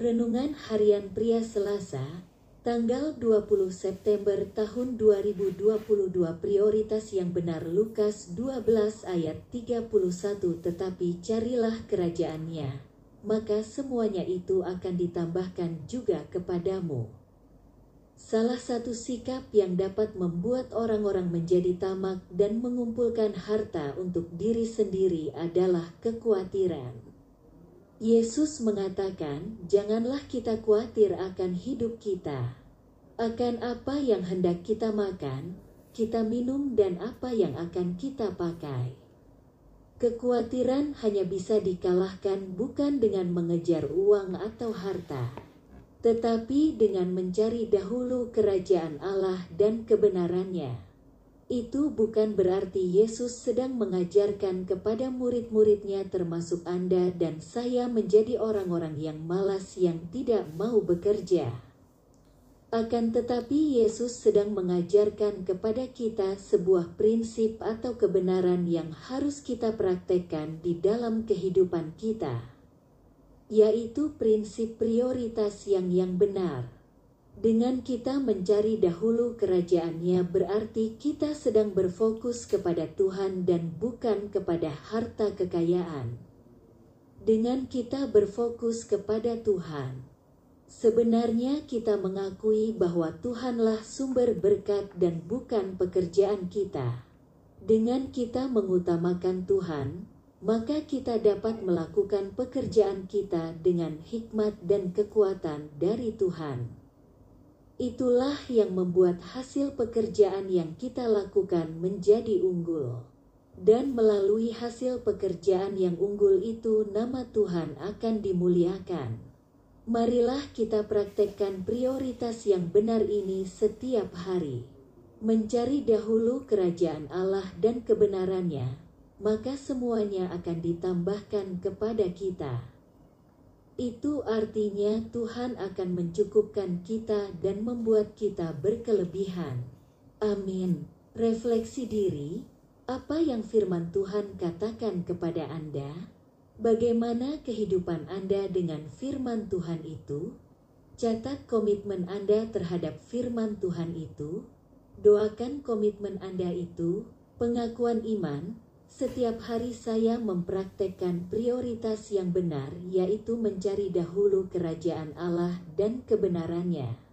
Renungan Harian Pria Selasa, tanggal 20 September tahun 2022 Prioritas yang benar Lukas 12 ayat 31 Tetapi carilah kerajaannya, maka semuanya itu akan ditambahkan juga kepadamu. Salah satu sikap yang dapat membuat orang-orang menjadi tamak dan mengumpulkan harta untuk diri sendiri adalah kekhawatiran. Yesus mengatakan, "Janganlah kita khawatir akan hidup kita, akan apa yang hendak kita makan, kita minum, dan apa yang akan kita pakai." Kekhawatiran hanya bisa dikalahkan bukan dengan mengejar uang atau harta tetapi dengan mencari dahulu kerajaan Allah dan kebenarannya. Itu bukan berarti Yesus sedang mengajarkan kepada murid-muridnya termasuk Anda dan saya menjadi orang-orang yang malas yang tidak mau bekerja. Akan tetapi Yesus sedang mengajarkan kepada kita sebuah prinsip atau kebenaran yang harus kita praktekkan di dalam kehidupan kita yaitu prinsip prioritas yang yang benar. Dengan kita mencari dahulu kerajaannya berarti kita sedang berfokus kepada Tuhan dan bukan kepada harta kekayaan. Dengan kita berfokus kepada Tuhan, sebenarnya kita mengakui bahwa Tuhanlah sumber berkat dan bukan pekerjaan kita. Dengan kita mengutamakan Tuhan, maka kita dapat melakukan pekerjaan kita dengan hikmat dan kekuatan dari Tuhan. Itulah yang membuat hasil pekerjaan yang kita lakukan menjadi unggul. Dan melalui hasil pekerjaan yang unggul itu nama Tuhan akan dimuliakan. Marilah kita praktekkan prioritas yang benar ini setiap hari. Mencari dahulu kerajaan Allah dan kebenarannya, maka semuanya akan ditambahkan kepada kita. Itu artinya Tuhan akan mencukupkan kita dan membuat kita berkelebihan. Amin. Refleksi diri, apa yang firman Tuhan katakan kepada Anda? Bagaimana kehidupan Anda dengan firman Tuhan itu? Catat komitmen Anda terhadap firman Tuhan itu. Doakan komitmen Anda itu, pengakuan iman, setiap hari saya mempraktekkan prioritas yang benar, yaitu mencari dahulu kerajaan Allah dan kebenarannya.